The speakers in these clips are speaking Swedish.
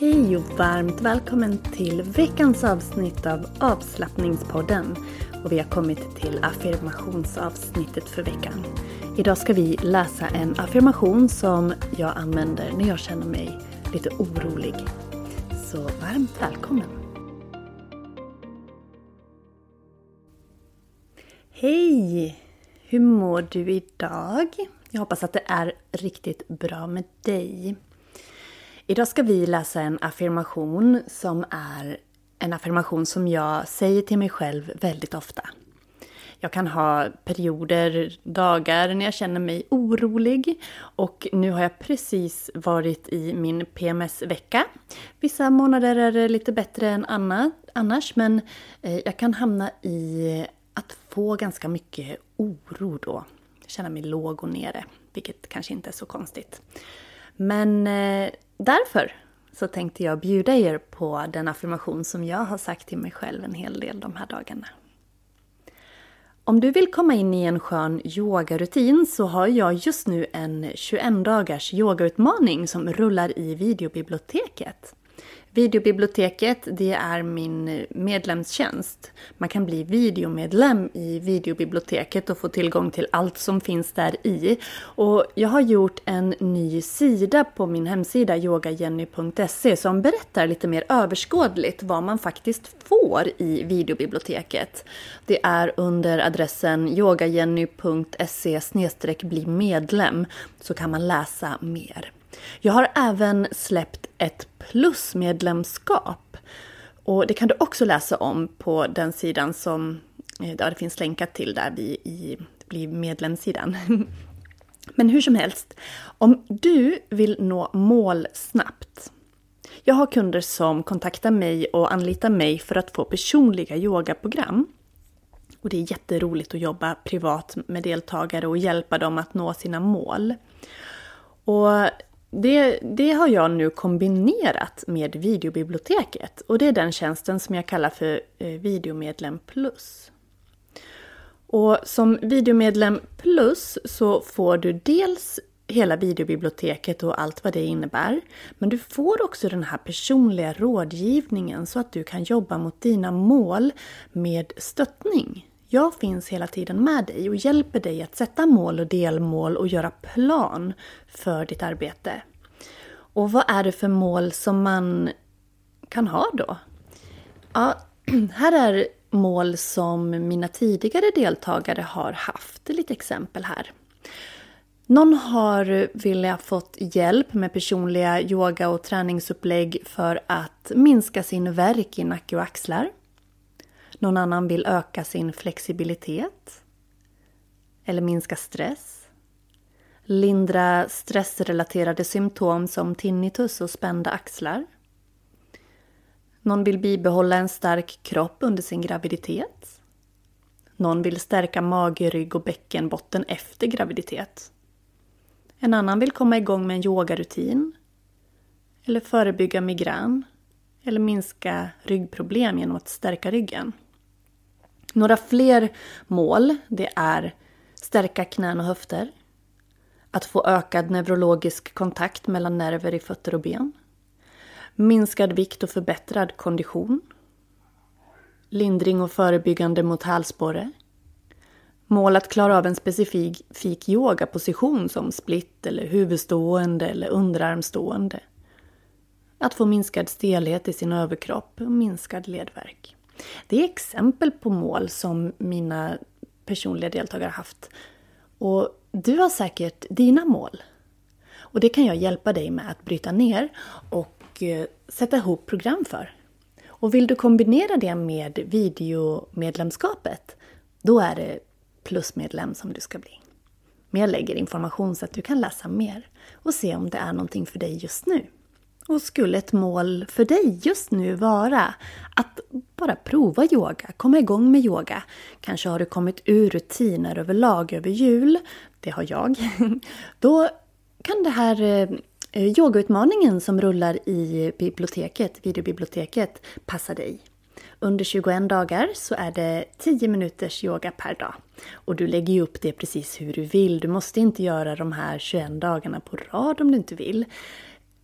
Hej och varmt välkommen till veckans avsnitt av avslappningspodden. Och vi har kommit till affirmationsavsnittet för veckan. Idag ska vi läsa en affirmation som jag använder när jag känner mig lite orolig. Så varmt välkommen! Hej! Hur mår du idag? Jag hoppas att det är riktigt bra med dig. Idag ska vi läsa en affirmation som är en affirmation som jag säger till mig själv väldigt ofta. Jag kan ha perioder, dagar när jag känner mig orolig och nu har jag precis varit i min PMS-vecka. Vissa månader är det lite bättre än annars men eh, jag kan hamna i att få ganska mycket oro då. Känna mig låg och nere, vilket kanske inte är så konstigt. Men eh, därför så tänkte jag bjuda er på den affirmation som jag har sagt till mig själv en hel del de här dagarna. Om du vill komma in i en skön yogarutin så har jag just nu en 21 dagars yogautmaning som rullar i videobiblioteket. Videobiblioteket, det är min medlemstjänst. Man kan bli videomedlem i videobiblioteket och få tillgång till allt som finns där i. Och jag har gjort en ny sida på min hemsida yogajenny.se som berättar lite mer överskådligt vad man faktiskt får i videobiblioteket. Det är under adressen yogajenny.se bli medlem så kan man läsa mer. Jag har även släppt ett plusmedlemskap. Och det kan du också läsa om på den sidan som eh, ja, det finns länkat till där vi i blir medlemssidan. Men hur som helst, om du vill nå mål snabbt. Jag har kunder som kontaktar mig och anlitar mig för att få personliga yogaprogram. Och det är jätteroligt att jobba privat med deltagare och hjälpa dem att nå sina mål. Och det, det, har jag nu kombinerat med videobiblioteket och det är den tjänsten som jag kallar för eh, Videomedlem Plus. Och som videomedlem plus så får du dels hela videobiblioteket och allt vad det innebär. Men du får också den här personliga rådgivningen så att du kan jobba mot dina mål med stöttning. Jag finns hela tiden med dig och hjälper dig att sätta mål och delmål och göra plan för ditt arbete. Och vad är det för mål som man kan ha då? Ja, här är mål som mina tidigare deltagare har haft. Lite exempel här. Någon har velat fått hjälp med personliga yoga och träningsupplägg för att minska sin värk i nacke och axlar. Någon annan vill öka sin flexibilitet. Eller minska stress. Lindra stressrelaterade symptom som tinnitus och spända axlar. Någon vill bibehålla en stark kropp under sin graviditet. Någon vill stärka mage, rygg och bäckenbotten efter graviditet. En annan vill komma igång med en yogarutin. eller förebygga migrän eller minska ryggproblem genom att stärka ryggen. Några fler mål det är stärka knän och höfter, att få ökad neurologisk kontakt mellan nerver i fötter och ben, minskad vikt och förbättrad kondition, lindring och förebyggande mot hälsporre, mål att klara av en specifik yogaposition som split eller huvudstående eller underarmstående, att få minskad stelhet i sin överkropp och minskad ledvärk. Det är exempel på mål som mina personliga deltagare haft. Och du har säkert dina mål. Och det kan jag hjälpa dig med att bryta ner och eh, sätta ihop program för. Och vill du kombinera det med videomedlemskapet, då är det plusmedlem som du ska bli. Men jag lägger information så att du kan läsa mer och se om det är någonting för dig just nu. Och skulle ett mål för dig just nu vara att bara prova yoga, komma igång med yoga. Kanske har du kommit ur rutiner överlag över jul. Det har jag. Då kan det här eh, yogautmaningen som rullar i biblioteket, videobiblioteket, passa dig. Under 21 dagar så är det 10 minuters yoga per dag. Och du lägger ju upp det precis hur du vill. Du måste inte göra de här 21 dagarna på rad om du inte vill.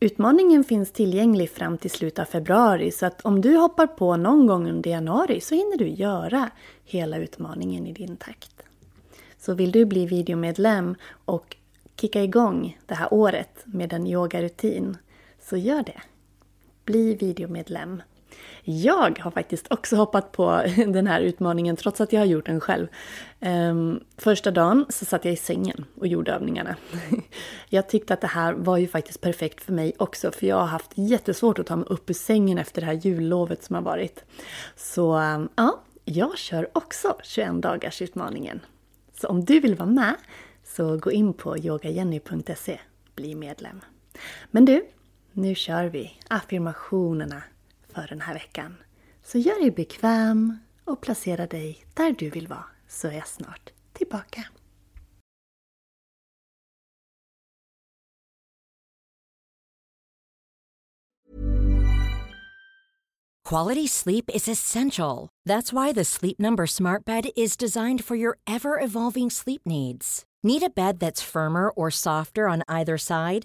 Utmaningen finns tillgänglig fram till slutet av februari så att om du hoppar på någon gång under januari så hinner du göra hela utmaningen i din takt. Så vill du bli videomedlem och kicka igång det här året med en yogarutin så gör det. Bli videomedlem jag har faktiskt också hoppat på den här utmaningen trots att jag har gjort den själv. Ehm, första dagen så satt jag i sängen och gjorde övningarna. jag tyckte att det här var ju faktiskt perfekt för mig också för jag har haft jättesvårt att ta mig upp ur sängen efter det här jullovet som har varit. Så ehm, ja, jag kör också 21 dagars utmaningen. Så om du vill vara med så gå in på yogajenny.se, bli medlem. Men du, nu kör vi affirmationerna för den här veckan. Så gör dig bekväm och placera dig där du vill vara så är jag snart tillbaka. Quality sleep is essential. That's why the Sleep Number smart bed is designed for your ever evolving sleep needs. Need a bed that's firmer or softer on either side?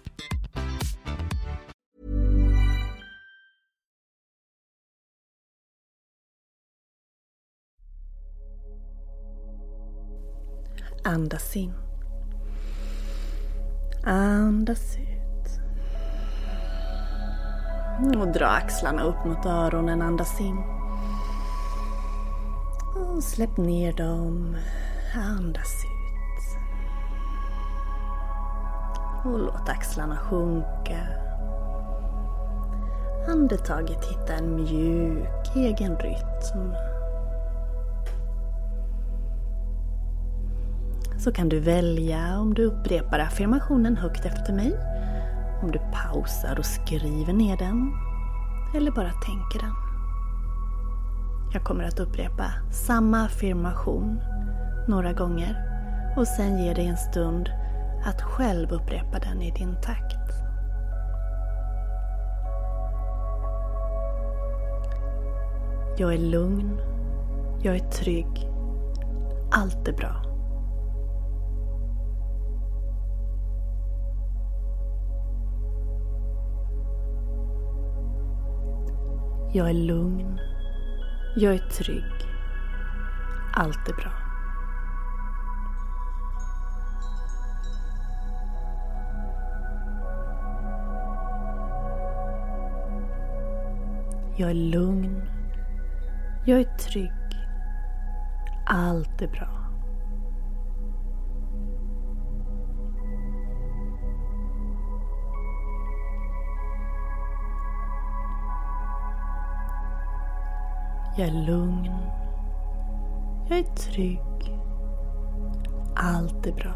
Andas in. Andas ut. Och dra axlarna upp mot öronen. Andas in. Och släpp ner dem. Andas ut. Och låt axlarna sjunka. Andetaget hitta en mjuk egen rytm. Så kan du välja om du upprepar affirmationen högt efter mig, om du pausar och skriver ner den eller bara tänker den. Jag kommer att upprepa samma affirmation några gånger och sen ge dig en stund att själv upprepa den i din takt. Jag är lugn. Jag är trygg. Allt är bra. Jag är lugn. Jag är trygg. Allt är bra. Jag är lugn. Jag är trygg. Allt är bra. Jag är lugn. Jag är trygg. Allt är bra.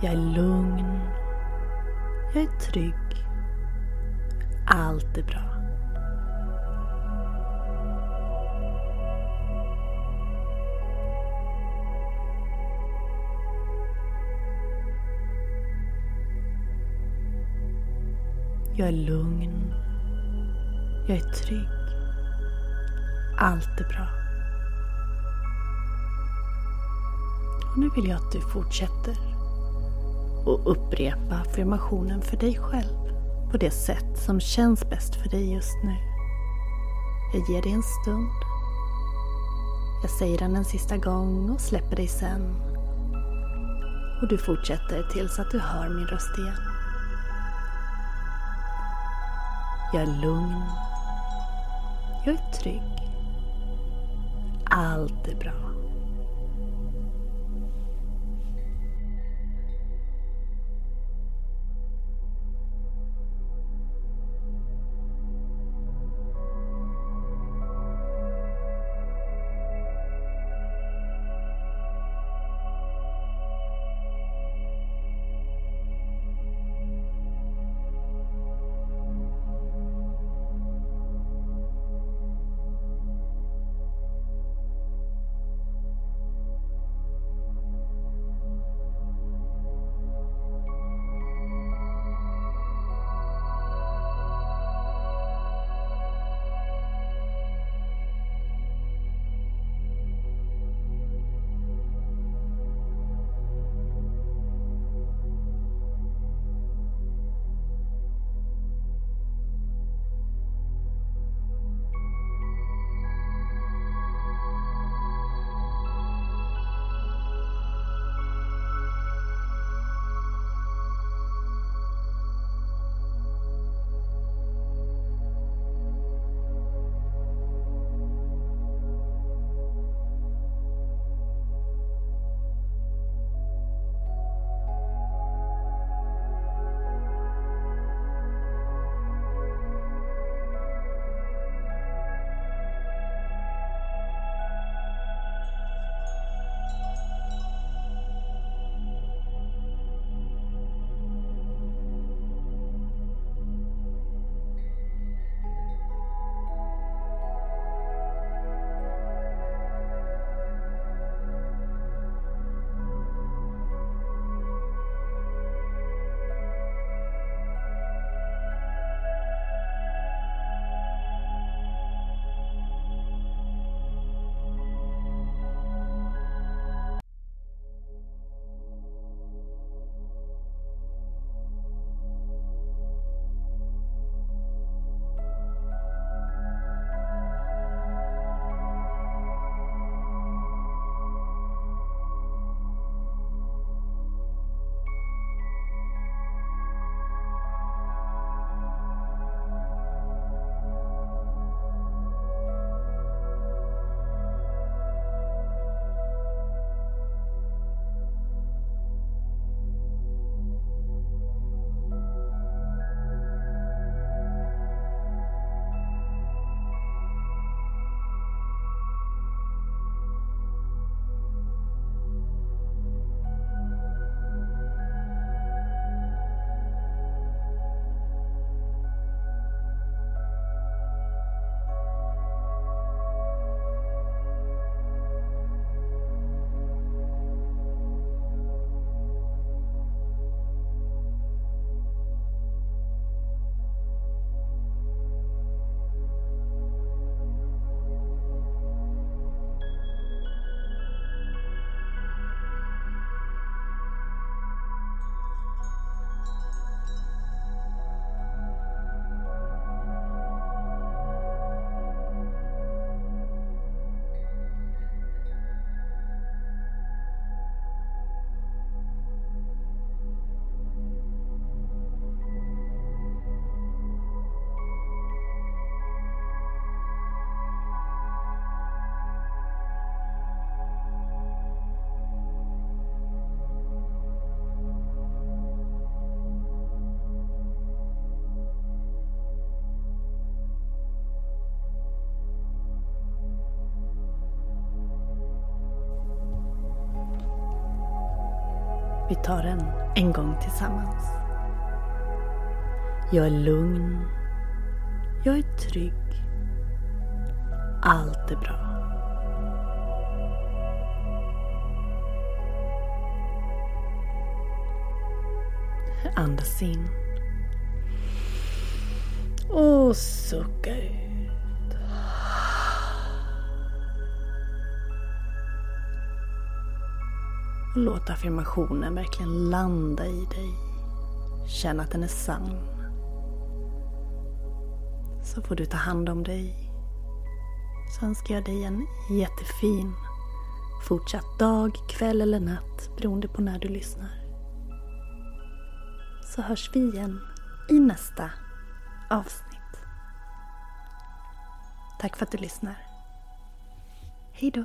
Jag är lugn. Jag är trygg. Allt är bra. Jag är lugn. Jag är trygg. Allt är bra. Och nu vill jag att du fortsätter och upprepa affirmationen för dig själv på det sätt som känns bäst för dig just nu. Jag ger dig en stund. Jag säger den en sista gång och släpper dig sen. Och du fortsätter tills att du hör min röst igen. Jag är lugn. Jag är trygg. Allt är bra. Vi tar den en gång tillsammans. Jag är lugn. Jag är trygg. Allt är bra. Andas in. Och sucka ut. Låt affirmationen verkligen landa i dig. Känn att den är sann. Så får du ta hand om dig. Så önskar jag dig en jättefin fortsatt dag, kväll eller natt beroende på när du lyssnar. Så hörs vi igen i nästa avsnitt. Tack för att du lyssnar. Hejdå!